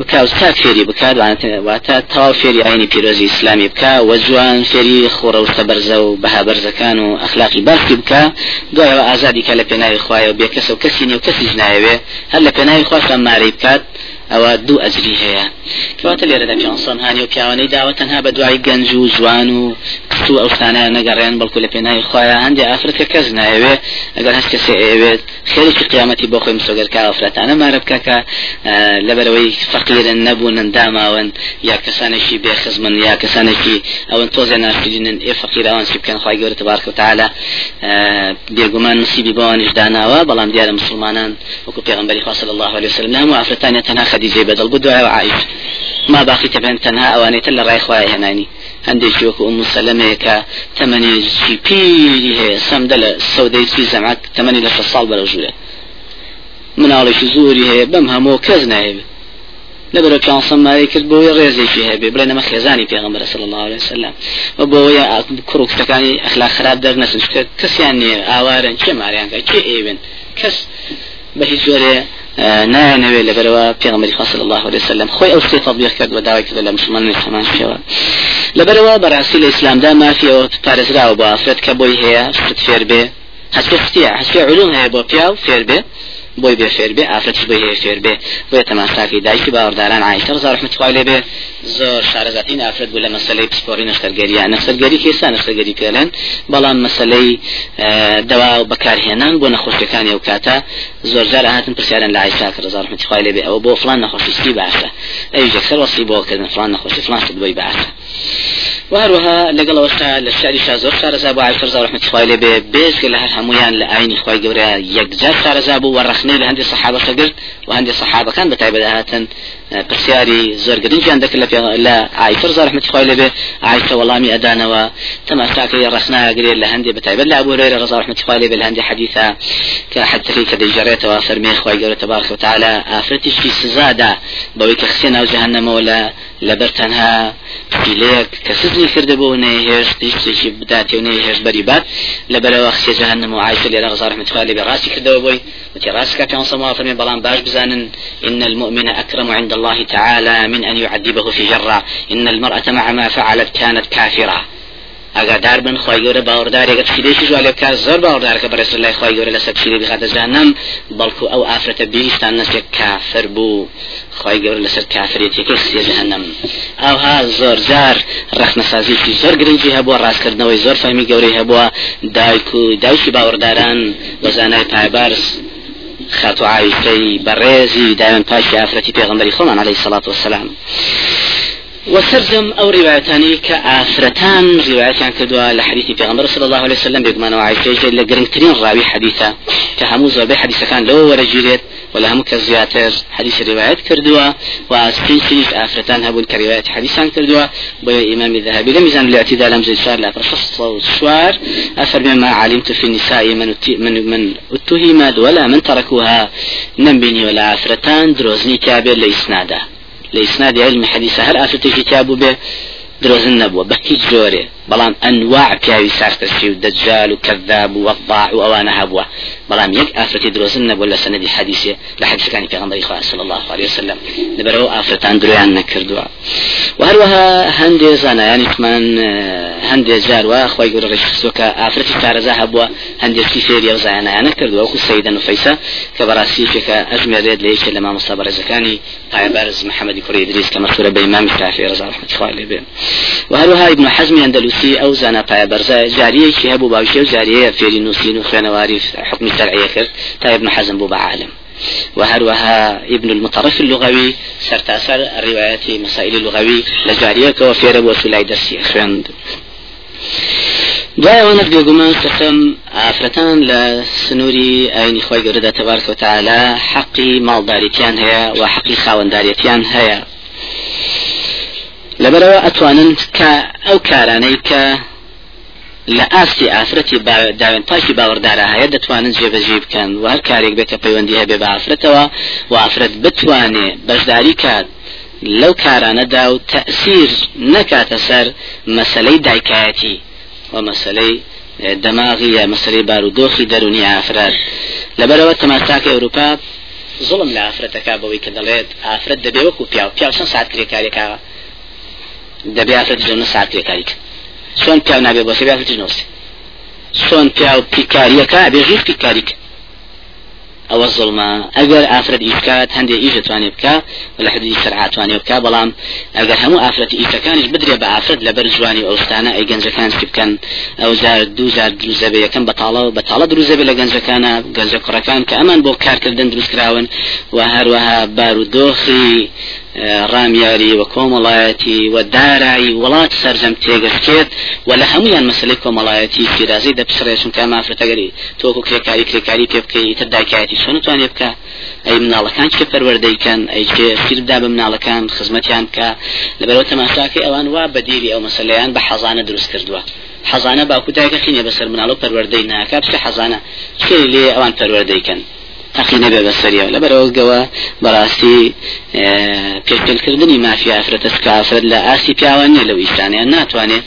بکە ئەوستا فێری بکات واتە تەواو فێری ئاینی پیرۆزی ئیسلامی بکە وە جوان فێری خۆڕە وستە بەرزە و بەها بەرزەکان و ئەخلاقی باشی بکە دوایەوە ئازادی کە لە پێناوی خوایە و بێ کەسە و کەسی نیە و کەسیش نایەوێ هەر لە پێناوی خواشان مارەی بکات ئەوە دوو ئەجری هەیە. کەواتە لێرەدا پیانسان هاانی و پیاوانەی داوە تەنها بە دوای گەنج و جوان و کست و ئەوستانە نەگەڕێن بەڵکو لە پێناوی خۆیان. هەندێک ئافرەتە کەس نایەوێ. ئەگەر هەست کەسێ ئەوێت خێرێکی قیامەتی بۆ خۆی مسۆگەرکە ئافرەتانە مارە بکە کە لەبەرەوەی فەقیرن نەبوونن داماون یا کەسانێکی بێخزمن یا کەسانێکی ئەوەن تۆزە ناسیدنن ئێ فەقیرەوان چی بکەن خی گەورە تبارک و تعالی بێگومان نسیبی بەوانش داناوە بەڵام دیارە مسلمانان وەکو پێغمبەری خوا صلی الله عليه وسلم هەموو ئافرەتانە تەنها بەدڵ بوو دوای عائش ما باقي تبين تەنها ئەوانەی تر لە ڕای خوای هێنانی هەندێکی وەکو ئوم سەلەمەیە کە تەمەنی چی پیری هەیە سەمدە لە سەودەی چی زەمات تەمەنی لە ساڵ بەرە ژوورێ مناڵێکی زۆری هەیە بەم هەموو کەس نایبێت لەبەر پێسە ماری کرد بۆی ڕێزێکی هەبێ بڵێ نەمە خێزانی پێغمبەر صلی الله عليه وسلم. و بۆی کوڕکتەکانی ئەخلا خراپ دەرنەسن کەسیان نییە ئاوارن چێ ماریانکە چێ ئێوێن کەس بە هیچ جۆرێ نایەنەوێ لەبەرەوە پێغمبەری خاص الله عليه وسلم. خۆی ئەو سێ تطبیق کرد و داوای کرد لە مسلمانانی هەمان شێوە لەبەرەوە بەڕاستی لە ئیسلامدا مافیەوە پارێزراوە بۆ ئافرەت کە بۆی هەیە فێر بێ. هەسپێ فتیە هەسپێ علوم هەیە بۆ پیا و فێر بێ. بۆی بێ فێر بێ ئافرەتش بۆی هەیە فێر بێ بۆیە تەماشاکی دایکی باوەڕداران عیشە ڕزا ڕحمەتی خوای لێ بێ. زۆر شارەزاتین ئافرەت بوو لە مەسلەی پسپۆری نەختەرگەریە نەختەرگەری کێسا نەختەرگەری پێڵێن بەڵام مەسلەی دەوا و بەکارهێنان بۆ نەخۆشیەکانی ئەو کاتە. زۆر جار هاتن پرسیارن لە عیشا کە ڕزا ڕحمەتی خوای لێ بێ ئەوە بۆ فلان نەخۆشیستی باشە ئەوی جەکسەر وەسی بۆ کردن فلان نەخۆشی فلان شت بۆی باشە وهروها لەگەڵ ئەوستا لە شاری شا زۆر شارەزا بۆ عیفرزا ڕحمەتی خوای لێ بێ بێزگە لە هەر هەمویان لە ئاینی خوای گەورە یەکجار شارەزا بوو وەڕەخنەی لە هەندێک سەحابە شەگرت و هەندێک سەحابەکان بە تایبەت هاتن پرسیاری زۆر گرنجیان دەکرد لە لە عیفرزا ڕحمەتی خوای لێ بێ عیفە وەڵامی ئەدانەوە تەماشاکەی ڕەخناگرێت لە هەندێک بە تایبەت لە ئەبوو هريرة رضا رحمة الله عليه بل هندي حديثا كحدثي كدي جريت وفرمي خوي جورة تبارك وتعالى. آفرتش في سزادة بوي كخسينا وجهنم لبرتنها لێک کە سزنی کرده بۆ نەهێش تیشتێکی بداتێ و نەهێش بەری بات لەبەرەوە خسێ جهنم و عیش لێرە غزار رحمة لێ ڕاستی کردەوە بۆی وتی ڕاستکە پێ سەما فەرمێ بەڵام باش بزانن إن المؤمن أكرم عند الله تعالى من أن يعذبه في جرة. إن المرأة مع ما فعلت كانت كافرة. ئاگادار بن خی گەورە باوەڕدارێکە پشیرێکی جوال لێ بکات زۆر باوەڕدارکە بەڕێز لای خی گەورە لەسەر پشیرێ بخاتە جانم بەڵکو ئەو ئافرەتە بیستان نسێک کافر بوو. خی گەور لەسەر کافرێتێکی سێ جهنم ئەوها زۆر جار ڕخنەسازیی زۆر گرنگی هەبووە ڕاستکردنەوەی زۆر فەرمی گەورەی هەبووە. دایک و داوکی باوەڕداران وەزانای پایبارس خاتو عیسەی بەڕێزی دایان پاشی ئافرەتی پێغمبەری خۆمان عليه الصلاة والسلام وسرجم أو روايتاني كافرتان روايتان كدوا لحديث پیغمبر صلى الله عليه وسلم بيقمان وعيشة لقرنترين راوي حديثا كهمو زوبي حديثا كان لو ورجيريت ولا هم كزياتر حديث روايات كردوا واسكين سنيش افرتان هبون كروايات حديثان كردوا بو امام الذهبي لم يزن الاعتدال لم زي شار لا شوار افر مما علمت في النساء من من من اتهمت ولا من تركوها نم ولا افرتان دروزني كابر لإسناده لإسناد علم حديث. هل أسوتي كتاب به دروزن نبوة بكي جوري بلان أنواع بياوي سارتشي ودجال وكذاب ووضاع وأوانا هبوة بلان يك آفرتي دروزن نبوة لسندي حديثة لحديث كان في غنبري صلى الله عليه وسلم. نبرو آفرتان درويان نكردوا وهروها هندي زانا يعني كمان هندي جار واخوي يقول رشخصوك آفرتي كارزا هبوة هندي كيفير يوزانا يعني كردوا وكو سيدا نفيسا كبراسي فيك أجمع ريد ليش لما مصابر زكاني بارز محمد كوري إدريس كمشهور بإمام الشافعي رضا رحمة الله وهروها ابن حزم أندلسي نووسی ئەو زانە پایە بەرزە جاریەکی هەبوو باوشێ و جاریەیە فێری نووسین و خوێنەواری حکمی شەرعیە کرد تا ابن حزم بوو بعالم وهروها ابن المطرف اللغوي سرتاسر الروايات مسائل اللغوي لجارية وفير وسلاي درسي خوند دوایەوەنە بێگومان سەخم ئافرەتان لە سنووری ئاینی خۆی گەورەدا تەبارکە و تعالا حەقی ماڵداریتیان هەیە و حەقی خاوەنداریەتیان هەیە. لەبەرەوە ئەتوانن کە ئەو کارانەی کە لە ئاستی ئافرەتی داوێن پاکی باوەڕدارە هەیە دەتوانن جێبەجێ بکەن. و هەر کارێک بێت کە پەیوەندی هەبێ بە ئافرەتەوە و ئافرەت بتوانێ بەشداری کات لەو کارانەدا و تەسیر نەکاتە سەر مەسلەی دایکایەتی و مەسلەی دەماغی یا مەسلەی بارودۆخی دەرونی ئافراد لەبەرەوە تەماساکە ئەوروپا زڵم لە ئافرەتەکە بەوەی کە دەڵێت ئافرەت دەبێ وەکو پیا پیا چەند ساعت کرێکارێکا ژەونە ساعت کرێکاریکە چۆن پیا نابێ بۆ ئافرەتی نووسێ چۆن پیا و پیکاریەکە بێ ژوور پیکاریکە ئەوە زڵمە. ئەگەر ئافرەت ئیسکات هەندێک ئیش دەتوانێت بکە لە حدی سەرعاتوانێ بکە بەڵام ئەگەر هەموو ئافرەتی ئیسەکانیش بدرێ بە ئافرەت لەبەر جوانی ئەوستانە ئەی گەنجەکان چی بکەن؟ ئەو زار دوزار دروزەبێ یەکەم بەتاڵە بەتاڵە دروزەبێ لە گەنجەکانە گەنجە کوڕەکان کە ئەمان بۆ کارکردن دروستکراون و هەروەها بارودۆخی ڕامیاری و کۆمەڵایەتی و دارایی وڵات سەرجەم تێگەشتێت و لە هەمویان مەسلەی کۆمەڵایەتی پیرازی دەپسڕێشن کە مافرەتەگەری. تۆکو کرێکاری کرێکاری پێ بکەی تر داکایەتی چۆن توانێ بکە. ئەی مناڵەکان چ پەروەردەیکەن ئەی سیردا بە مناڵەکان خزمەتیان بکە؟ لەبەرەوە تەماشاکەی ئەوان وا بەدیری ئەو مەسلەیان بە حەزانە دروست کردووە. حەزانە باکوتایکە خینێ بەسەر مناڵە پەروەردەی ناکە بچ حەزانە. چێ لێ ئەوان پەروەردەیکەن؟ تەقی نەبێ بەسەریەوە لەبەرەوە گەوە بەڕاستی پێکردنی مافی ئافرەتە سکافرەت لە ئاسی پیاوە نیە لەو ئیسانیان ناتوانێت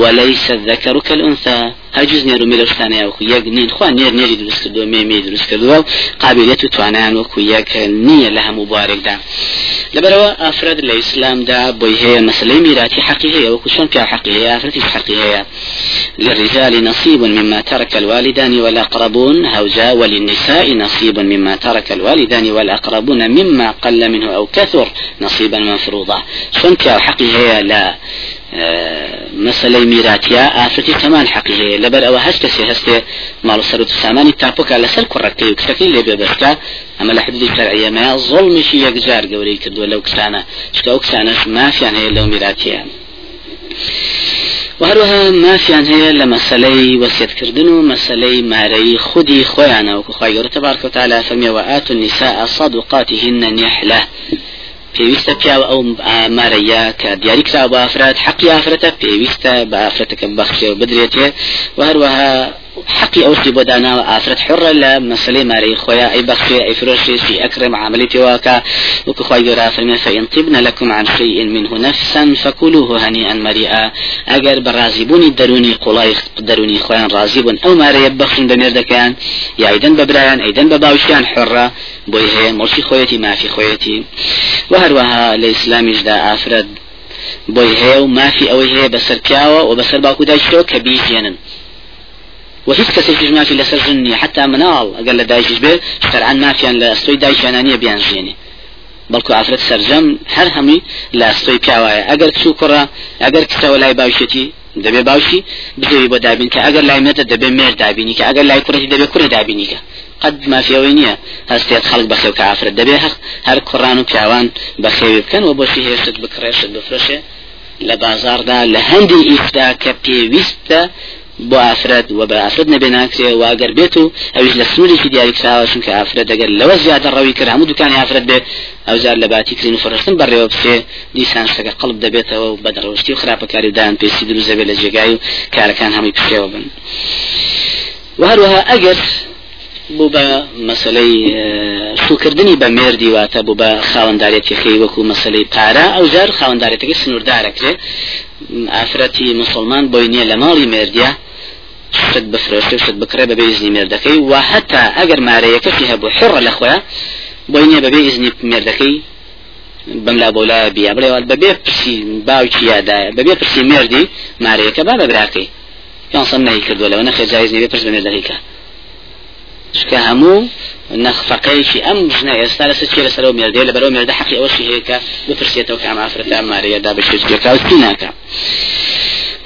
وەلەی سەدەکەڕ کە ئەنسا هەجز نێر و ملەشتانەیە وەکو یەک نین. خوا نێر نێری دروست کردو مێمێ دروست کردووە و قابلیت و توانیان وەکو یەک نییە لە هەموو بوارێکدا هەیە مەسلەی میراتی حەقی هەیە وەکو چۆن پیا حەقی هەیە ئافرەتی حەقی هەیە للرجال نصيب مما ترك الوالدان والأقربون هوجا وللنساء نصيب مما ترك الوالدان والأقربون مما قل منه أو كثر نصيبا مفروضا. شون بيا حقي هي لا. مەسلەی میراتیا ئافرەتی تەمان حەقی هەیە لەبەر ئەوە هەست کەسێ هەستێ ماڵ سەر و سامانی تاپۆکە لەسەر کوڕەکەی و کچەکەی لێ بێبەستە ئەمە لە حدودی شەرعیەمە زۆڵمیشی یەکجار گەورەی کردووە لەو کسانە چکە ئەو کسانەش مافیان هەیە لەو میراتیە وهروها مافیان هەیە لە مەسلەی وەسیەتکردن و مەسلەی مارەی خودی خۆیانە وەکو خی گەورە تبارکە و تعالی فەرمیەوە ئات النساء صدقاتهن نحلة. پێویستە پیاوە ئەو مارەیە کە دیاری کرا بە ئافراد حەقی ئافرەتە پێویستە بە ئافرەتەکە بەخشێ بدرێتێ. و حقي أوصي بدانا آفرت حرة لا مسألة ماري خويا أي بخشي أي فروشي في أكرم عملية واكا وكخوي جرا فرمي فإن طبن لكم عن شيء منه نفسا فكلوه هنيئا مريئا. أجر برازبوني دروني قلاي دروني خويا رازبون أو ماري يبخشون بمردكان. يا أيضا ببرايان أيضا بباوشيان حرة بوي هي مرشي خويتي ما في خويتي وهروها الإسلام جدا آفرد بۆی هەیە و مافی ئەوەی هەیە بەسەر پیاوە و بەسەر وهیچ کەسێکیش مافی لەسەر ژن نیە حتا مناڵ ئەگەر لە دایشش بێ شەرعان مافیان لە ئەستۆی دایشانانیە بیان ژێنێ بەڵکو ئافرەت سەرجەم هەر هەمووی لە ئەستۆی پیاوایە ئەگەر کچ و کوڕە ئەگەر کچەوە لای باوشێتی دەبێ باوشی بزەوی بۆ دابین کە ئەگەر لای مێتە دەبێ مێر دابینی کە ئەگەر لای کوڕەتی دەبێ کوڕی قد مافیەوەی نییە هەستێت خەڵک بەخێو کە ئافرەت دەبێ هەق هەر کوڕان و پیاوان بەخێوی بکەن و بۆشی هێشت بکڕێشت بفرەشێ لە بازاردا لە بۆ ئافرەت و بە ئافرەت نەبێ ناکرێ و ئەگەر بێت و ئەوش لە سنوورێکی دیاری کراوە چونکە ئافرەت دەگەر لەوە زیاتر ڕەوی کرد هەموو دوکانی ئافرەت بێ ئەو جار لە باتی کرین و فڕستن بەڕێوە بسێ دیسان شتەکە قەڵب دەبێتەوە و بەدڕۆشتی و خراپەکاری دایان پێسی دروست دەبێت لە جێگای و کارەکان هەمووی پشێوە بن. و هەروەها ئەگەر بوو بە مەسلەی سوکردنی بە مێردی واتە بوو بە خاوەنددارێتیەکەی وەکو مەسلەی پارە. ئەو جار خاوەنددارێتەکەی سنووردارەکرێ. ئافرەتی مسلمان بۆی نییە لە ماڵی مێردە شت بفرۆشت شت بکرێ بەبێ ئیزنی مێردەکەی. و هەتا ئەگەر مارەیەکەی هەبوو حڕە لە خۆیان بۆی نییە بەبێ ئیزنی مێردەکەی. بەملا بۆلا بیا. بڵێوە بەبێ پرسی باوکی یادایە؟ بەبێ پرسی مێردی مارەیەەکە با بە براکەی. یانسەم نهی کردو لەوە نەخێ جایز نیبێ پرس بە مێردەکەیکە شکە هەموو نەخفەقەیەکی ئەم ژنە ئێستا لەسەر چێ لەسەرەوە مێردێ لەبەرەوە مێردە حەقی ئەوەشی هەیە کە بپرسێتەوە کە ئەم ئافرەتە مارەیەدا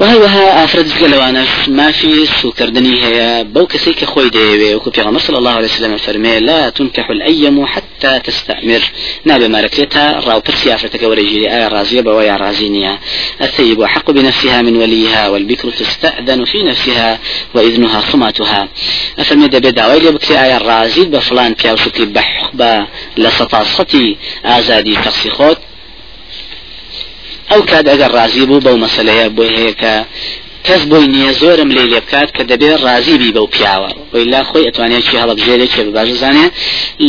وهروها افرد جلوانا ما في سوكردني هي بو كسيك خوي ديوي وكو في صلى الله عليه وسلم فرمي لا تنكح الأيم حتى تستأمر. نابي ماركتها راو برسي افرتك ورجلي اي رازية بويا رازينيا. الثيب حق بنفسها من وليها والبكر تستأذن في نفسها وإذنها صماتها أفرمي دبي دعوي لي بكري اي رازي بفلان شكي بحقبة لسطاستي آزادي تقسيخوت ئەو کات ئەگەر ڕازی بوو بەو مەسلەیە بۆ هەیە کە کەس بۆی نییە زۆرم لێ لێ بکات کە دەبێت ڕازیبی بەو پیاوە. ویلا خۆی ئەتوانێت چی هەڵبژێرێک کێ باش زانێ؟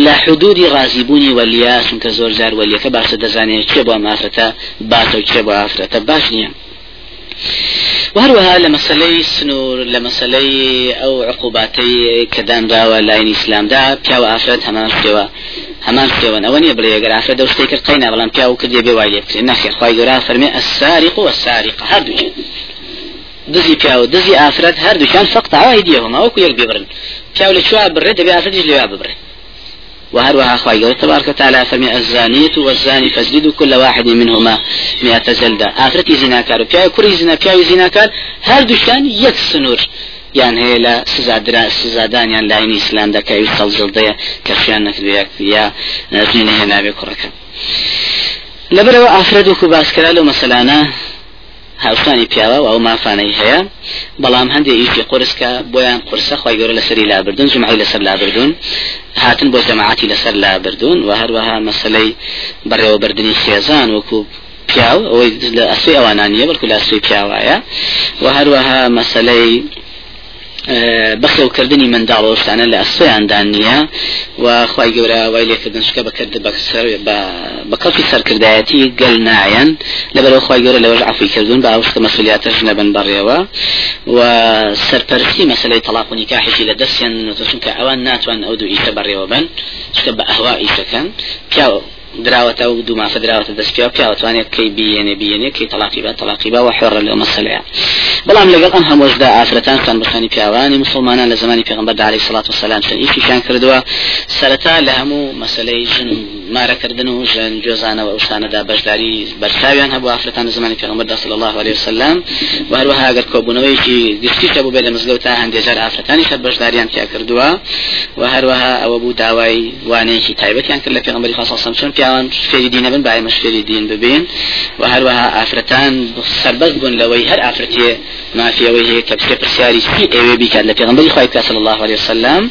لە حدودی ڕازیبوونی وەلیا چونکە زۆر جار وەلیەکە باشە دەزانێت چێ بۆ مافرەتە باتە چێ بۆ ئافرەتە باش نییە. وهروها لمسألة سنور لمسألة أو عقوباتي كدان راوة لاين إسلام دا بياو آفرت همان سوا همان سيوان أوني بلي يقرأ فرد وشتيك القينا بلان بياو كدي بواي ليك نخير خواهي قرأ فرمي السارق والسارقة. هردو دزي بياو دزي آفرد هردو كان فقط عوايديهما وكو يك ببرن بياو لشوا برد بي آفرد يجلوا ببرن وهروها خواهي تبارك وتعالى فرمي الزانية والزاني فاسجدوا كل واحد منهما مئة زلدة. آخرتي زناكار بياو كوري زنا بياو زناكار هر دوشان يك سنور. یان هەیە لە سزادرا سزادانیان لاینی ئیسلام دەکەوی سەڵزڵدەیە کەشیان نەکردوێت یا نزمینە هێناوێ کوڕەکە. لەبەرەوە ئافرەد وکو باسکرا لەو مەسەلانە هاوسانی پیاوە و ئەو مافانەی هەیە. بەڵام هەندێک ئیشی قرسکە بۆیان قرسە خی گەورە لەسەری لابردون جمعی لەسەر لابردون هاتن بۆ جەماعەتی لەسەر لابردون و هەروەها مەسلەی بەڕێوەبردننی خێزان وەکو پیاو ئەوەی لە ئەسوی ئەوانانیە بەڵکو لە ئەسوی پیاوایە. و هەروەها مەسلەی بەخێوکردنی منداڵۆشتانە لە ئەسویاندان نییە و خی گەورە وای لێکردن شکە بەکرد بە کەفی سەرکردایەتی گەل نایەن لەبەرەوە خی گەورە لەوەش عفی کردوون بە ئەوشکە مەسولیاتش نەبن بەڕێوە و سەرپەرستی مەسلەی تەلاقونی کاحێکی لە دەستیان چونکە ئەوان ناتوان ئەو دوو ئیشە بەڕێوە بن شکە بە ئەهوا ئیشەکەن. پیاوە دراوەتە و دوو مافە دراوەتە دەست پیا پیاوەتوانێت کەی بینێ بینێ کەی تەلاقی بە تەلاقی بە و حێڕە لەو مەسلەیە بەڵام لەگەڵ ئەم هەمۆشدا ئافرەتان تان بخانی پیاوانی مسلمانان لە زمانی پێغمبەر عليه الصلاة والسلام چەند ئیشیشان کردووە سەرەتا لە هەموو مەسلەی ژن مارەکردن و ژن جۆزانەوە ئەوشانەدا بەشداری بەرچاویان هەبوو ئافرەتان زمانی پێغمبەر صلى الله عليه وسلم. و هەروەها ئەگەر کۆبوونەوەیکی گشتیشە بوو بێ لە مزگەوتا هەندێجار ئافرەتانی شەر بەشداریان تیا کردووە. و هەروەها ئەوە بوو داوای وانەیەکی تایبەتیان کرد لە پێغمبەری خاص صلى الله پیاوان فێری دینە بن باە مەشفێری دین ببین. و هەروەها ئافرەتان سربەست بوون لەوەی هەر ئافرەتێ مافیەوەی هەیە کە بچێ پرسیاری سی ئێوێ بیکات لە پێغمبەری خی صلى الله عليه وسلم.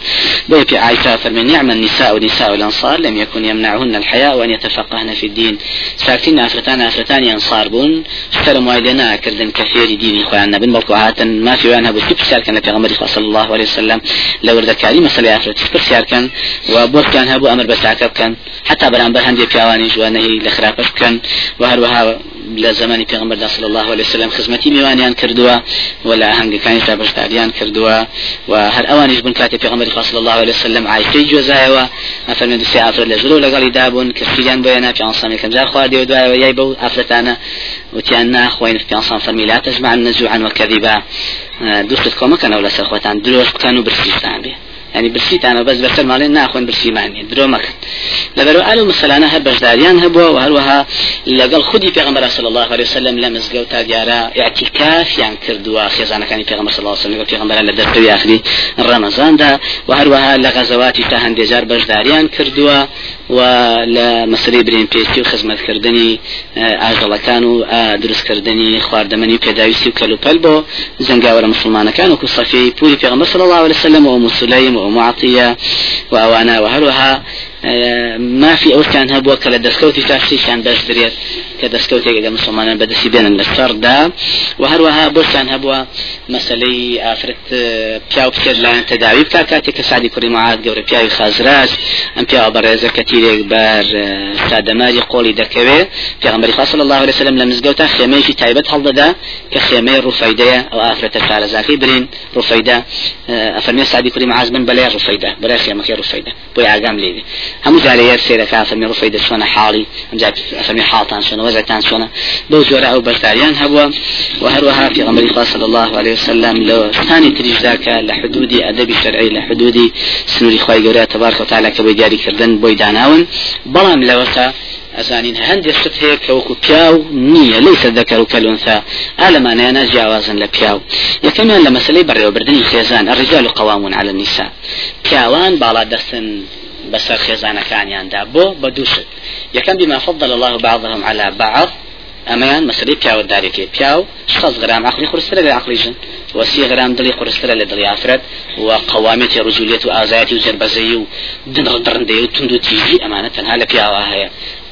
بۆ پێ عیسا فەرمی نعم النساء ونساء الأنصار لم يكن يمنعهن الحياء وأن يتفقهن في الدين. ساكتين ئەنصار بوون شتەرم وای لێ ناکردن کە فێری دینی خۆیان نەبن بەڵکو هاتن مافیوان هەبوو سی پرسیارکەن لە پێغمبەری صلى الله عليه وسلم. لە وردەکاری مەسەلەی ئافرەتی پرسیارکەن و بۆکان هەبوو ئەمر بەساکە بکەن حتا بەرامبەر هەندێک پیاوانی جوانەی لە خراپە بکەن و هەروەها لە زمانی پێغمبەر صلی الله عليه وسلم خزمەتی میوانیان کردووە ولا هەنگەکانی تا بەشداریان کردووە و هەر ئەوانیش بن کاتی پێغمبەر صلی الله عليه وسلم عایشەی جۆزایەوە. ئەفەرمێن سێ ئافرەت لە ژرو لەگەڵی دابوون کە سییان بۆیە نا پیانسان یەکەم جار خواردی و دوایەوە یای بەو ئافرەتانە وتیان ناخۆین پیانسان فەرمی لا تجمع النزوعا وكذبا دوستت کۆمەکەنەوە لەسەر خۆتان درۆست بکەن و برسیستان بێ. يعني برسيتانا بس بس مالين ناخون برسي معني درو مكن لبرو قالوا مثلا هب بجداريان هبوا وهروها لقال خدي في غمر صلى الله عليه وسلم لمس قوتا ديارا اعتكاف يعني كردوا خيزانا كان في غمر صلى الله عليه وسلم في غمر لدرت اخري رمضان ده وهروها لغزواتي تهان ديجار بجداريان كردوا ولا مسری برین پێستی و خزمەتکردنی ئاژەڵەکان و دروستکردنی خواردەمەنی و پێداویستی و کەلوپەل بۆ زەنگاوەرە مسلمانەکان وکو سەفی پوری پێغمبەر صلی الله عليه وسلم و مسلیم و معطیە و ئەوانە و هەروەها مافی ئەو کان هەبووە کە لە دەستکەوتی تاشتیشان دەستدرێت کە دەستکەوتێک لە مسلمانان بەدەستی بێنن لە سەردا و هەروەها بۆشان هەبووە مەسلەی ئافرەت پیا پسر لایەن تەداوی بکە کاتێک کە سادی کوڕی معاد گەورە پیاوی خازراز ئەم پیاوە بەڕێزە کە تیرێک بەر سادەماری قۆڵی دەکەوێت پێغمبەری خاص الله عليه وسلم لە مزگەوتا خێمەیەکی تایبەت هەڵدەدا کە خێمەی ڕوفەیدەیە ئەو ئافرەتە شارەزاکەی برین. ڕوفەیدە ئەفەرمێ سادی کوڕی معاز بن بەلای ڕوفەیدە بەلای خێمەکەی ڕوفەیدە بۆی ئاگام لێوێ هەموو جارەیە سێرەکە ئەفەرمێ ڕوفەیدە چۆنە حاڵی ئەفەرمێ حاڵتان چۆنە وەزەتان چۆنە بەو جۆرە ئەو بەشداریان هەبووە. و هەروەها پێغمبەری خوا صلی الله عليه وسلم لە ثانی تریشدا کە لە حدودی ئەدەبی شەرعی لە حدودی سنووری خوای گەورە تبارک و تعالی کە بۆی دیاریکردن بۆی داناون. بەڵام لەوەتا ئەزانین هەندێک شت هەیە کە وەکو پیاو نییە لەیسە دەکەر و کەلونسا ئالەمانەیانە جیاوازن لە پیاو. یەکەمیان لە مەسلەی بەڕێوەبردننی خێزان الرجال قوامون على النساء. پیاوان باڵا دەستن بەسەر خێزانەکانیاندا بۆ بە دووشت یەکەم بما فضل الله بعضهم على بعض. ئەمەیان مەسلەی پیاوەدارێکی پیاو شخص غرام عقلی خورسترە لە ژن وسی غرام دڵی خورسترە لە دڵی ئافرەت و قوامێتی ڕجولیت و ئازایەتی و جربەزەی و دڕدڕندەی و تند و تیژی ئەمانە تەنها لە پیاوە هەیە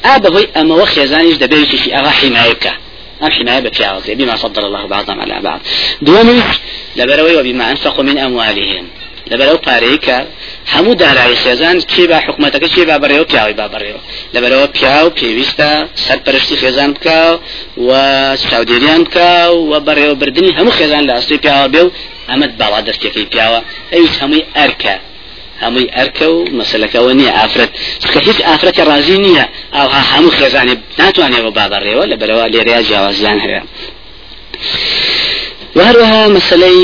ئا بەهۆی ئەمەوە خێزانیش حیمایە بکە أم حماية بفيعة بما فضل الله بعضهم على بعض. دومي لبروي وبما أنفقوا من أموالهم. لەبەرەو پارەی کە هەموو دارایی خێزان چی با حکوومەتەکە چی با بەڕێەوە پیاوی با بەڕێەوە لەبەرەوە پیا و پێویستە سەرپەرشتی خێزان بکە و چاودێریان بکە و بەڕێوەبردننی هەموو خێزان لە ئەستی پیاوە بێ و ئەمەد باڵا دەستەکەی پیاوە. ئەویش هەمووی ئەرکە هەمووی ئەرکە و مەسلەکەەوە نییە ئافرەت. کە هیچ ئافرەتی ڕازی نییە. ئەوها هەموو خێزانێ ناتوانێەوە بابڕێەوە لە بەرەوە لێرەیە جیاوازیان هەیە. وهروها مەسلەی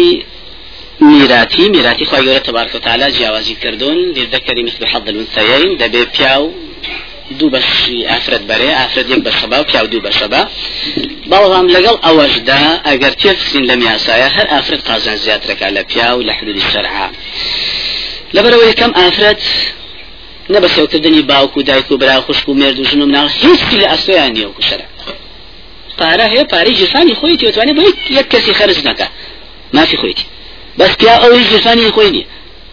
میراتی میراتی خواهی گەورە تبارک و تعالی جیاوازی کردون. للذكر مثل حظ الانثيين دەبێ پیاو دوو بەشی ئافرەت بەرێ ئافرەت یەک بەشەبا و پیاو دوو بەشەبا بەڵام لەگەڵ ئەوەشدا ئەگەر تێفسین لە میاسایە هەر ئافرەت قازان زیاترەکە لە پیا و لە حدودی شەرعا لەبەرەوە یەکەم ئافرەت نەبەسێوکردنی باوکو و دایک و برا خوشک و مێرد و ژن و مناڵ هیچی لە ئەسویان نیە و شەرع پارە هەیە پارەی جرفانی خۆی توێتوانێت بۆ یەک کەسی خەرج نەکە مافی خۆیتی بس تيا أو هيج لساني خويني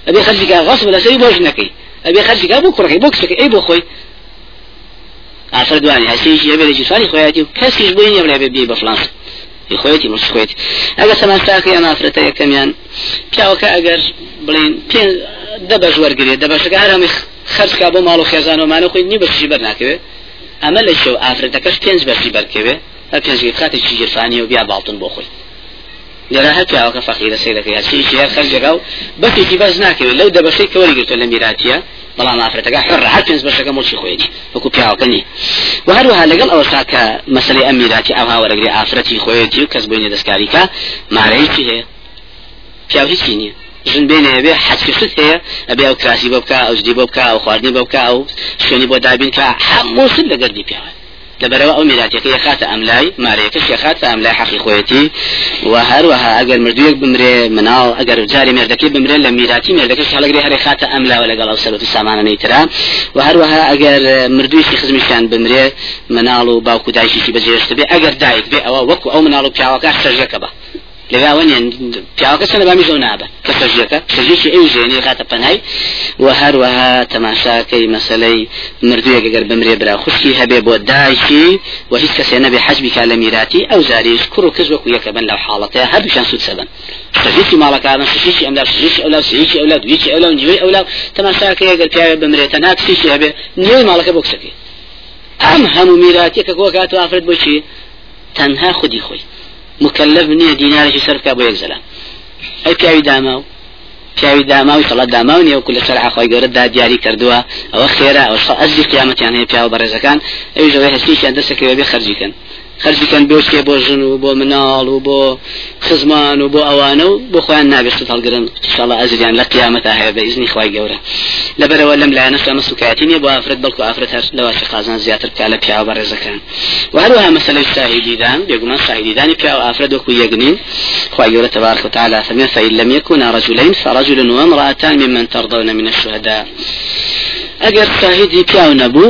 أبي خلفك غصب لا سي بوجنكي أبي خلفك أبو كركي بوكسك أي بو خوي آخر دواني هسيش يبي لجي ساني خوياتي كسيش بوين يبلع ببني بفلانس خويتي مش خويتي أجا سمان ساقي أنا أفرتا يكميان پیاوەکە ئەگەر بڵین پێ دەبەش وەرگێت دەبەشەکە هەرمی خرجکە بۆ ماڵ و خێزانەمانە خۆی نی بەشی بەر ناکەوێت ئەمە لە شێو ئافرەتەکەش پێنج بەشی بەرکەوێ. پێنج خاتی چی گرفانی و بیا باڵتن بۆ خۆی. لەرا هەر پیاوەکە فەقیرە سیرەکەی هەچی هەر خەرجەکە و بەشێکی بەرز ناکەوێت لەو دەبەشەی کە وەرگرتو لە میراتیە بەڵام ئافرەتەکە حڕ هەر پێنج بەشەکە مڵشی خۆیەتی وەکو پیاوەکە نی و هەروەها لەگەڵ ئەوەسا کە مەسلەی ئەم میراتی ئەوها وەرەگری ئافرەتی خۆیەتی و کەس بووینە دەستکاریکە مارەیەکی هەیە پیاو هیچی نییە ژن بێنێ بێ حەچکشت هەیە ئەبێ ئەو کراسی بۆ بکە ئەو جدی بۆ بکە ئەو خواردنی بۆ بکە ئەو شوێنی بۆ دابین کە هەموو سن لەگەردی پیاوە لەبەرەوە ئەو میلاتەکە یخاتە ئەملای مارەیەکەش یخاتە ئەملای حەقی خۆیەتی و هەروەها ئەگەر مردوویەک بمرێ مناڵ ئەگەر جاری مێردەکەی بمرێ لە میراتی مێردەکەش هەڵگری هەرێ خاتە ئەملاوە لەگەڵ ئەو سەرەتی سامانە نەیترا و هەروەها ئەگەر مردوویشی خزمیشیان بمرێ مناڵ و باوکو دایشی بەجێشت بێ ئەگەر دایک بێ ئەوە وەکو ئەو مناڵ و پیاوەکە سەرژەکە بە لەگاوەنیان پیاوەکە سەر بامی زەو نابە کە سەرژەکە سەرژێکی ئەو ژێنی خاتە پەنای و هەروەها تەماشاکەی مەسلەی مردوویەک گەر بمرێ برا. خوشکی هەبێ بۆ دایکی و هیچ کەسێ نەبێ حەجبی کا لە میراتی ئەو زاریش کوڕ و کەس وەکو یەکە بن لەو حاڵەتەیە هەردووشان سوود سەبن سەجێکی ماڵەکانن تەنها خودی مكلف نییە دینارێکی سەرکە بۆ یەک زەلام ئەی پیاوی داما و پیاوی داما و سەڵات داما و نیە کل سەر ئاخوای گەورەدا دیاری کردووە ئەوە خێرا ئەو ئەزی قیامەتیان هەیە پیاوە بەڕێزەکان ئەوی ژەوەی هەستیشیان دەستەکەوێ بێ خەرجیکەن خەرجیکەن بۆشتێ بۆ ژن و بۆ مناڵ و بۆ خزمان و بۆ ئەوانە و بۆ خۆیان نابێت هەڵگرن. شڵە ئەزریان لە قیامەتا هەیە بە ئیزنی خی گەورە. لەبەرەوە لەم لایەنە ئەمە سوکایەتی نیە بۆ ئافرەت بەڵکو ئافرەت هەر لەواشی قازان زیاتر کا لە پیاوە بەڕێزەکان و هەروەها مەسەلەی شاهیدیدان بێگومان شاهیدیدانی پیاوە ئافرەت وەکو یەگنین. خی گەورە تبارك وتعالى فمن فإن لم يكونا رجلين فرجل وامرأتان ممن ترضون من الشهداء. أجر شاهدي بياو نبو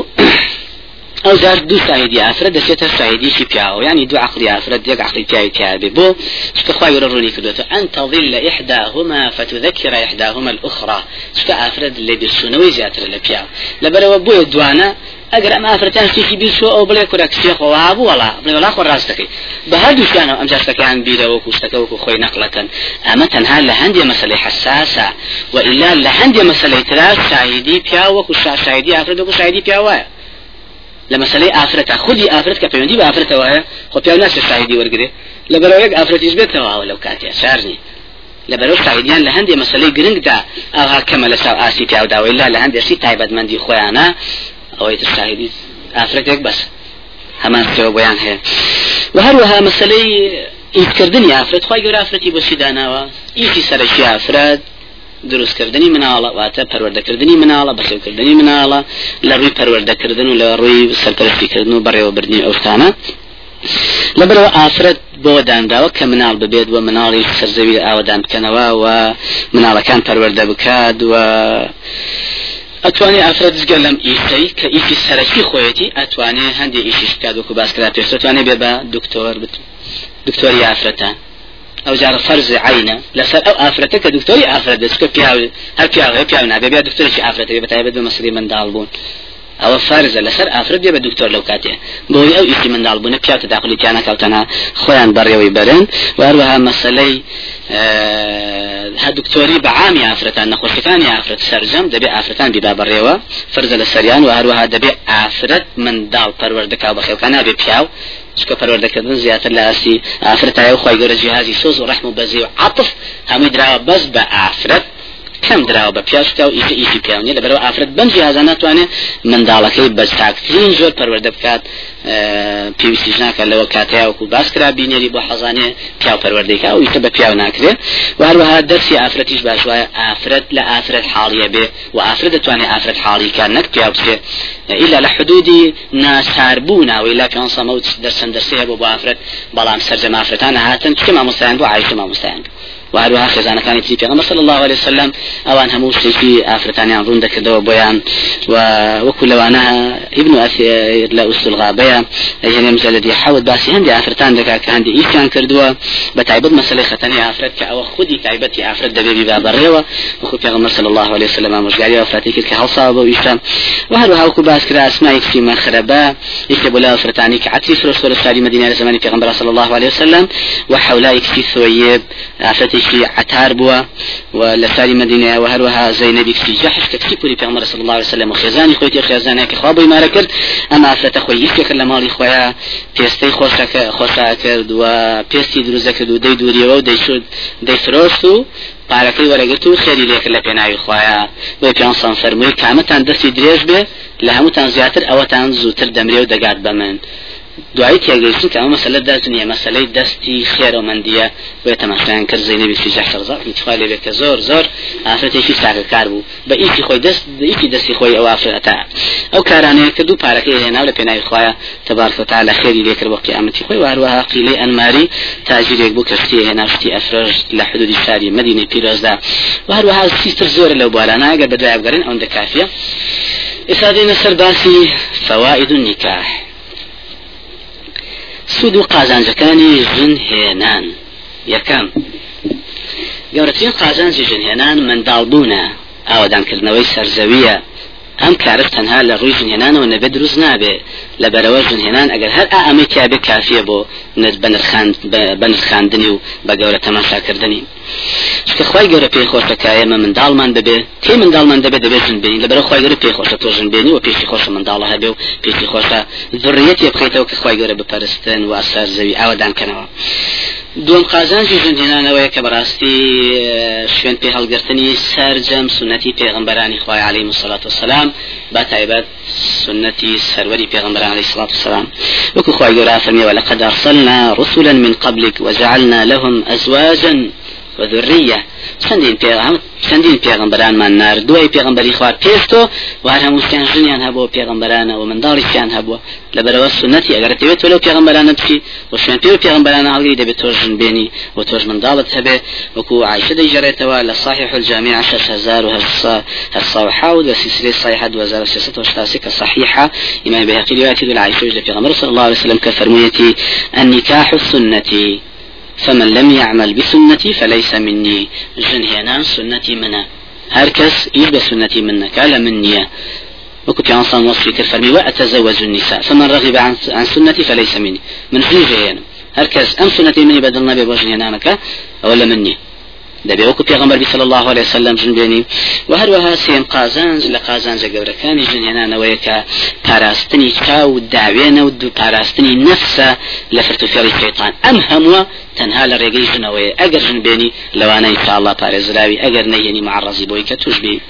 أو زار دو افرد دسيت سعيدي في بياو يعني دو عقلي افرد يق عقلي بياو تيابي بو شك خواي وروني كدوتو أن تظل إحداهما فتذكر إحداهما الأخرى. شك افرد اللي بالسنوي زياتر لبياو لبرو بو دوانا اگر ام افرتان شتێکی بیسو ئەو بڵێ کوراکسیە خۆوا بوو وڵا بڵێ وڵا خۆ ڕاستەکەی بە هەردووشیانەوە ئەم جاستەکەیان بیرەوە کوشتەکە وەکو خۆی نەقلەکەن ئەمە تەنها لە هەندێ مەسلەی حساسە وإلا لە هەندێ مەسلەی ترا شاهدی پیا وەکو شاهدی ئافرەت وەکو شاهدی پیاوایە لە مەسلەی ئافرەتە. خودی ئافرەت کە پەیوەندی بە ئافرەتەوە هەیە خۆ پیا ناچێت شاهدی وەرگێ لە بەرەوەیەک ئافرەتیش بێتەوە لەو کاتێ شارنی لە بەرەو شاهدیان لە هەندێک مەسلەی گرنگدا ئاها کەمە لە چاو ئاسی پیاوداوەی لا لە هەندێکی تایبەتمەندی خۆیانە. ئەوەی تر شاهدی ئافرەتێک بەس. هەمان پێوە بۆیان هەیە. و هەروەها مەسلەی ئیدکردنی ئافرەت خی گەور ئافرەتی بۆچی داناوە. ئیسی سەرەکی دروستکردنی مناڵە واتە پەروەردەکردنی مناڵە بەخێوکردنی مناڵە لە ڕووی پەروەردەکردن و لە ڕووی سەرپەرستیکردن و بەڕێوەبردننی ئەوستانە. لەبەرەوە ئافرەت بۆ دانراوە کە مناڵ ببێت و مناڵی سەرزەوی ئاوەدان بکەنەوە و مناڵەکان پەروەەردە بکات و ئەتوانێ ئافرەت جگە لەم ئیسەی کە ئیسی سەرەکی خۆیەتی ئەتوانێ هەندێک ئیشیش بکات وکو باسکرا پێشتوانێ بێ بە دکتۆر دکتۆری ئافرەتان أو جار فرز عينه. لسر أو افرته كدكتوري افرته سكو بياو هل بياو بياو نابي بيا دكتور شي افرته بتاي بدو مصري من دالبون أو فرز لسر افرد بيا دكتور لو كاتي بوي أو اسي من دالبون بياو تداخلي تيانا كوتنا خويان بريوي برن. وهروها مسألة ها دكتوري بعامي افرتان نخوشتان افرت سرجم دبي افرتان بباب الريوة فرز لسريان. وهروها دبي افرت من دال پروردكا بخيو. كان بي بياو. چکە پەروەردەکردن زیاتر لە ئاسی ئافرەتایە و خی گەورە جیهازی سۆز و ڕحم و بەزی و عطف دراوە بەس بە ئافرەت پیاشکە و ئیشە ئیشی پیاونی لەبەرەوە ئافرەت بەنجی هازان ناتوانێت منداڵەکەی بەستاکترین زۆر پەروەردە بکات پێویستیش ناکە لەوە کاتیاوەکو باسکرا بینێری بۆ حەزانێ پیا پەروەردەیکا و ئیتە بە پیاو ناکرێت و هەروەها دەستی ئافرەتیش باش وایە ئافرەت لە ئافرەت حاڵیە بێ و ئافرەت دەتوانێت ئافرەت حاڵی کار نەک پیا بچێت إلا لحدودي ناساربونا وإلا في أنصى موت درسن درسيها بو أفرد بلام سرجم أفرتان هاتن كما مستعان بو عايشة ما مستعان بو وهروها خزانة كانت في پیغمبر صلى الله عليه وسلم. اوان همو شتيكي افرتانيان رون دكردوا بويان وكل وانها ابن اثير لأس الغابية يعني مجلد يحاول باسي هندي آفرتان دكا كهندي ايكان كردوا بتعبد مسألة ختاني آفرت كأو خودي تعبتي آفرت دبيبي بابريوة وخو پیغمبر صلى الله عليه وسلم مشغالي وفراتي كرك هلصا بو ايشتام وهروها وكو باس كرا اسمائك في مخربا يكتبوا لا افرتاني كعتي فروش ورسالي ساري مدينة زمان پیغمبر صلى الله عليه وسلم. وحولايك في ثويب افرتي كشي عتار بوا ولساري مدينة وهروها زينب كشي جحش كتكي بوري پیغمبر صلى الله عليه وسلم. وخيزاني خويتي خيزاني كخوابي ما ركرد أما افرت خوي يسكك لمالي خويا. پێستەی خۆشا کرد و پێستی دروزە کرد و دەی دووریەوە و دەیشود دەیفرۆشت و پارەکەی وەرەگرت و خێری لێکرد لە پێناوی خۆیان بۆ پیانسان فەرمووی کامەتان دەستی درێژ بێ لە هەمووتان زیاتر ئەوەتان زووتر دەمرێ و دەگات بە من دوای تێگەیشتن کە ئەمە مەسەلە دەستنیە مەسلەی دەستی خێرەمەندیە بۆ تەماشایان کرد زینەبی سی جەحسەرزا انتخاب لێ کە زۆر زۆر ئافرەتێکی ساکەکار بوو بە ئیکی خۆی دەست ئیکی دەستی خۆی ئەو ئافرەتە ئەو کارانەیە کە دوو پارەکەی هێنا لە پێناوی خۆیە تەبارکەتا لە خێری لێکرد بۆ قیامەتی خۆی واروەها قیلەی ئەنماری تاجرێک بوو کەستی هێنا شتی ئەفرۆژ لە حدودی شاری مدینەی پیرۆزدا و هەروەها سیستر زۆر لەو بوارانە ئەگەر بەدوای بگەڕین ئەوەندە کافیە ئێستا باسی النكاح سود و قازانجەکانی ژن هێنان یەکەم. گەورەترین قازانجی ژن هێنان منداڵبوونە. ئاوادانکردنەوەی سەرزەویە. ئەم کارت تەنها لە ڕووی ژنهێنانەوە نەبێ دروست نابێ لە بەرەوە ژنهێنان ئەگەر هەر ئەمە کابێ کافیە بۆ بەنرخاندنی و بە گەورە تەماشاکردنی. چکە خی گەورە پێی خۆشەکە ئێمە منداڵمان دەبێ تێ منداڵمان دەبێت دەبێت ژن بینی. لە بەرە خی گەورە پێی خۆشە تۆ ژن بینی و پێشی خۆشە منداڵە هەبێ و پێشی خۆشە ذڕیەتی بخیتەوە کە خی گەورە بپەرستن و ئاسار زەوی ئاوادانکەنەوە دوم قازانجی ژنجێنانەوەی کە بەڕاستی شوێن پێ هەڵگرتنی سەرجەم سنەتی پێغمبەرانی خی عليه مسلات وسلام با تایبەت سنتي سروري پیغمبر عليه الصلاة والسلام وكو خواهي قرأ فرمي ولقد أرسلنا رسلا من قبلك وجعلنا لهم أزواجا وذرية. چەندین پێغام چەندین پێغمبەرانمان نار. دوای پێغمبەری خوار پێستۆ و هەر هەمووسیان ژنیان هەبوو پێغمبەرانە و منداڵیان هەبووە لە بەرەوە سنەتی ئەگەر دەوێت تۆ لەو پێغمبەرانە بچی و شوێن پێ و پێغمبەرانە هەڵگری دەبێت تۆ ژن بێنی و تۆش منداڵت هەبێ وەکو عیشە دەیژێڕێتەوە لە صحیح الجامع 6800 وسلسلة صحيحة 2686 كصحيحة إمام بهقي رواية العائشة لبيغمبر صلى الله عليه وسلم كفرميتي النكاح السنة فمن لم يعمل بسنتي فليس مني. جن هنا سنتي منا. هركس يبقى سنتي منك على مني. وكنت عن صام وصفي كالفرمي وأتزوج النساء. فمن رغب عن, عن سنتي فليس مني. من فين جهينا هركس أم سنتي مني بدلنا بوجه هنامك ولا مني. دەبێ وەکو پێغمبەر صلى الله عليه وسلم ژنبێنی و هەروەها سێم قازانج لە قازانجە گەورەکانی ژنهێنانەوەیە کە پاراستنی کا و داوێنە و دوو پاراستنی نەفسە لە فرتوفێڵی شەیطان. ئەم هەمووە تەنها لە ڕێگەی ژنەوەی ئەگەر ژن بێنی لەوانەی الله پارێزراوی ئەگەر نەیەنی معڕەزی بۆی کە توش بی.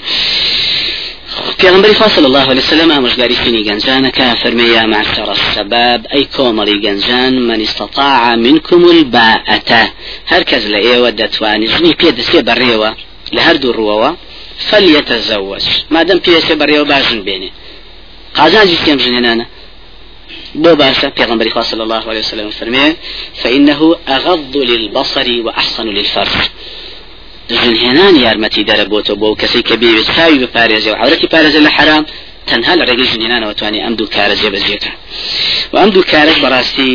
پیغمبری خوا صلی الله علیه وسلم امرجگاری فینی فرمی یا معشر الشباب ای کومری گنجان من استطاع منكم الباءة. هر کس لئیوه دتوانی زنی پی دستی بریوه لهر دو رووه فليتزوج ما دام بيسي بريو باشن بيني قازان جيستيم جنينانا بو باشا پیغمبر خوا صلى الله عليه وسلم فرمي فإنه أغض للبصر وأحصن للفرج. ژنهێنان یارمەتی دەرەبۆتە بۆ کەسی کە بێوێت چاوی بپارێزێ و حرام تەنها لە ڕێگەی ژنێنانەوە توانی ئەم دوو کارە جێبەجێکە و ئەم دوو کارێک بەڕاستی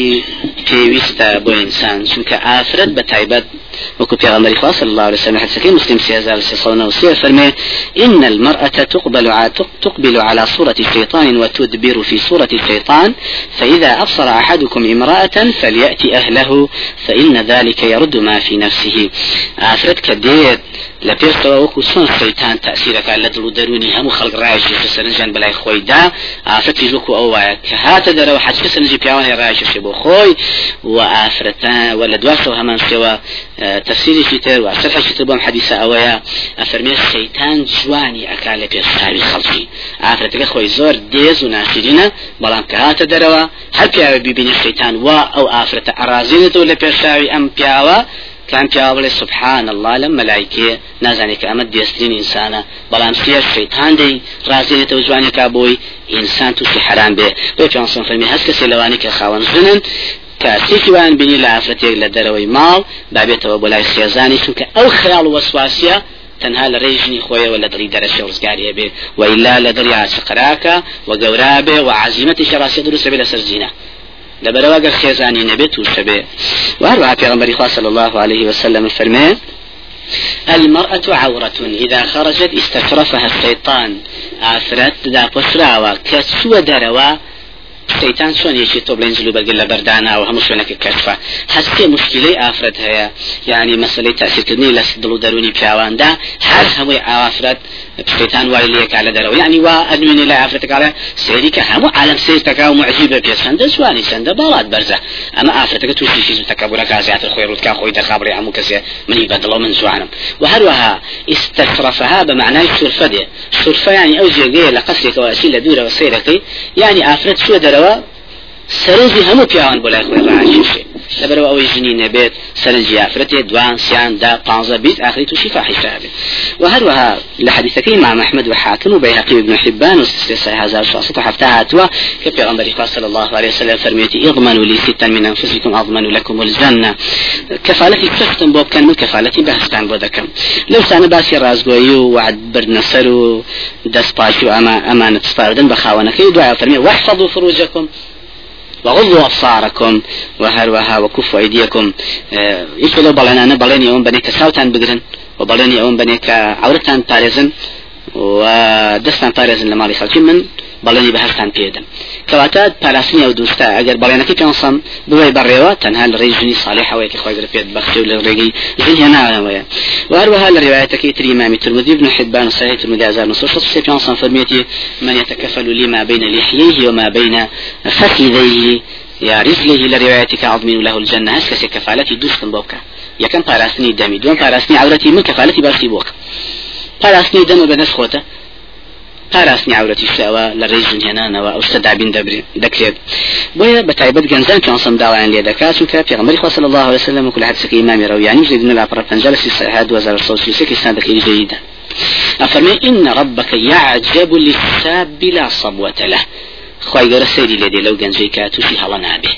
پێویستە بۆ ئینسان چونکە ئافرەت بە تایبەت وكو في خاص صلى الله عليه وسلم حتى مسلم سيازال سيصون وسيا فرمي إن المرأة تقبل تقبل على صورة الشيطان وتدبر في صورة الشيطان فإذا أبصر أحدكم امرأة فليأتي أهله فإن ذلك يرد ما في نفسه. آفرت كدير. لە پێشەوە وەکو سۆن سەیتان تاسیرەکە لە دڵ و دەرونی هەموو خەڵک ڕایشی سەرنجان بەلای خۆیدا ئافرەتی وەکو ئەو وایە کە هاتە دەرەوە حەچکە سەرنجی پیاوانی ڕایشی بۆ خۆی و ئافرەتان و لە دواسەوە هەمان شێوە تفسيري شتر وشرح شتر بهم حديث أويا أفرمي الشيطان جواني أكال بيشتاري خلقي عافرتك خوي زور ديز وناسجنا بلام كهات دروا هل بياوي بيبين الشيطان وا أو آفرت أرازينة ولا بيشتاري أم بياوا كان بياوي سبحان الله لما ملائكة نازاني كأمد ديسترين إنسانا بلام سير الشيطان دي رازينة وجواني كابوي إنسان توسي حرام به بيبيان صنفرمي هسك سلواني كخاون زنن؟ کاتێکی وان بینی لە ئافرەتێک لە دەرەوەی ماڵ بابێتەوە بۆ لای خێزانی چونکە ئەو خەیاڵ وەسواسیە تەنها لە ڕێژنی خۆیەوە لە دڵی دەرەشە ڕزگاریە بێ وإلا لە دڵی عاشقراکە و گەورا بێ و عزیمەتی شەڕاستی بێ لەبەرەوە گەر خێزانی نەبێت تووشە بێ وهروها پێغمبەری خوا صلى الله عليه وسلم فرمێ المرأة عورة إذا خرجت استشرفها الشيطان آفرت دا بشراوة كسوة دروا شەیتان چۆن یەکی تۆ بڵێن جلو بەرگل لە بەردانا و هەموو شوێنەکە کەشفە هەستێ مشکلەی ئافرەت هەیە یعنی مەسلەی تاسیرکردنی لە دڵ و دەرونی پیاواندا هەر هەمووی ئافرەت شەیتان وای لێکا لە دەرەوە یعنی وا ئەدوێنێ لە ئافرەتەکە سێری کە هەموو عالم سێرتەکە و معجیبە پێ چەندە جوانی چەندە باڵات بەرزە ئەمە ئافرەتەکە تووشی فیز تەکەبورەکە زیاتر خۆی ڕوتکە خۆی دەخابڕی هەموو کەسێ منی بەدڵەوە من جوانم وهروها استشرفها بمعنى سرفة سرفة يعني أو جيجي لقصرك وأسيل دورة وسيرك يعني آفرت شو دروا سرنجي همو بيان بولا خوي راشيشي لبرو أو جني نبيت سرنجي آفرته دوان سيان دا طانزة بيت آخري توشي فاحشة وهروها لحديثك إمام أحمد وحاكم وبيهقي ابن حبان وستة هذا الشخص حفتها هاتوا كفي غنبري صلى الله عليه وسلم فرميتي اضمنوا لي ستا من أنفسكم أضمن لكم الجنة. كفالتي تختم بوب كان من كفالتي بهستان بودكم لو سانا باسي رازقويو وعد برد نصر دست باشو أما أمانة سپاردن بخاونك دعاء فرمي واحفظوا فروجكم وغضوا أبصاركم وهروها وكفوا أيديكم. إيش لو بلنا بلني يوم بنيك ساوتان بقرن وبلني يوم بنيك عورتان بارزن ودستان بارزن لمالي خلقي من بەڵێنی بەهشتان پێدەم کەواتە پاراستنی ئەو دووستا ئەگەر بەڵێنەکەی پێسەم بڵێ بەڕێوە تەنها لە ڕێی ژنی صالحەوەی کە خۆی پێت بەخشی و لە ڕێگەی ژن هێناوەیە. وهروها لە روايتك تري إمام الترمذي بن حبان صحيح الترمذي أزار نصوص سيبيان فرميتي من يتكفل لما بين لحييه وما بين فخذيه يا رجله لروايتك عظمين له الجنة هسك كفالتي دوستن بوكا يكن پاراستنی دەمی دوم پاراستنی عورەتی من کەفالەتی باسی بۆکە پاراستنی دەمە بەدەست خۆتە. پاراستنی عورەتی شەوە لە ڕێژ هێنانەوە ئەو سەدابین دەکرێت. بۆیە بە تایبەت گەنجان پیانسەم داوایان لێ دەکات پێغمبەری خوا صلی الله وسلم وكل حديث إمام روياني زيد بن الأبرة تنجل في صحيح 2006 سنة جيدة أفرمي إن ربك يعجب للساب لا صبوة له. خواهي قرى سيري لدي لو جنجي كاتوشي هلا نابه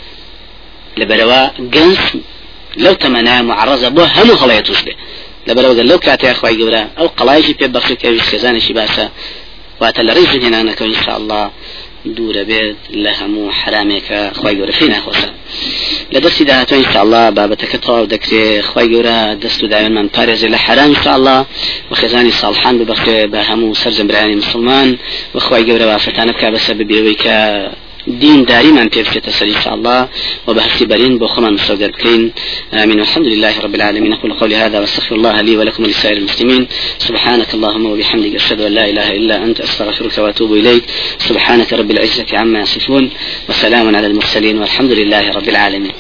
لبروا جنس لو تمنى معرضة بو هم هلا يتوش به لبروا قال لو كاتي أخواهي قرى أو قلايجي بيبخشي كيوش خزانشي باسا واتە لە ڕێژ هێنانەکە إن شاء الله دوورە بێت لە هەموو حرامێکە خی گەورە پێی ناخۆشە لە دەستی داهاتۆ ئینشاءله بابەتەکە تەواو دەکرێت خی گەورە دەست و داوێنمان پارێزێ لە حرام ئینشاءله و خێزانی ساڵحان ببەخێ بە هەموو سەرجەمبرانی مسلمان. وخوای گەورە وافرتانە بکە بەسەر دين داري من كيف تسري إن شاء الله وبحث برين بوخما مستودر كين آمين والحمد لله رب العالمين أقول قولي هذا واستغفر الله لي ولكم ولسائر المسلمين سبحانك اللهم وبحمدك أشهد أن لا إله إلا أنت أستغفرك وأتوب إليك سبحانك رب العزة عما يصفون وسلام على المرسلين والحمد لله رب العالمين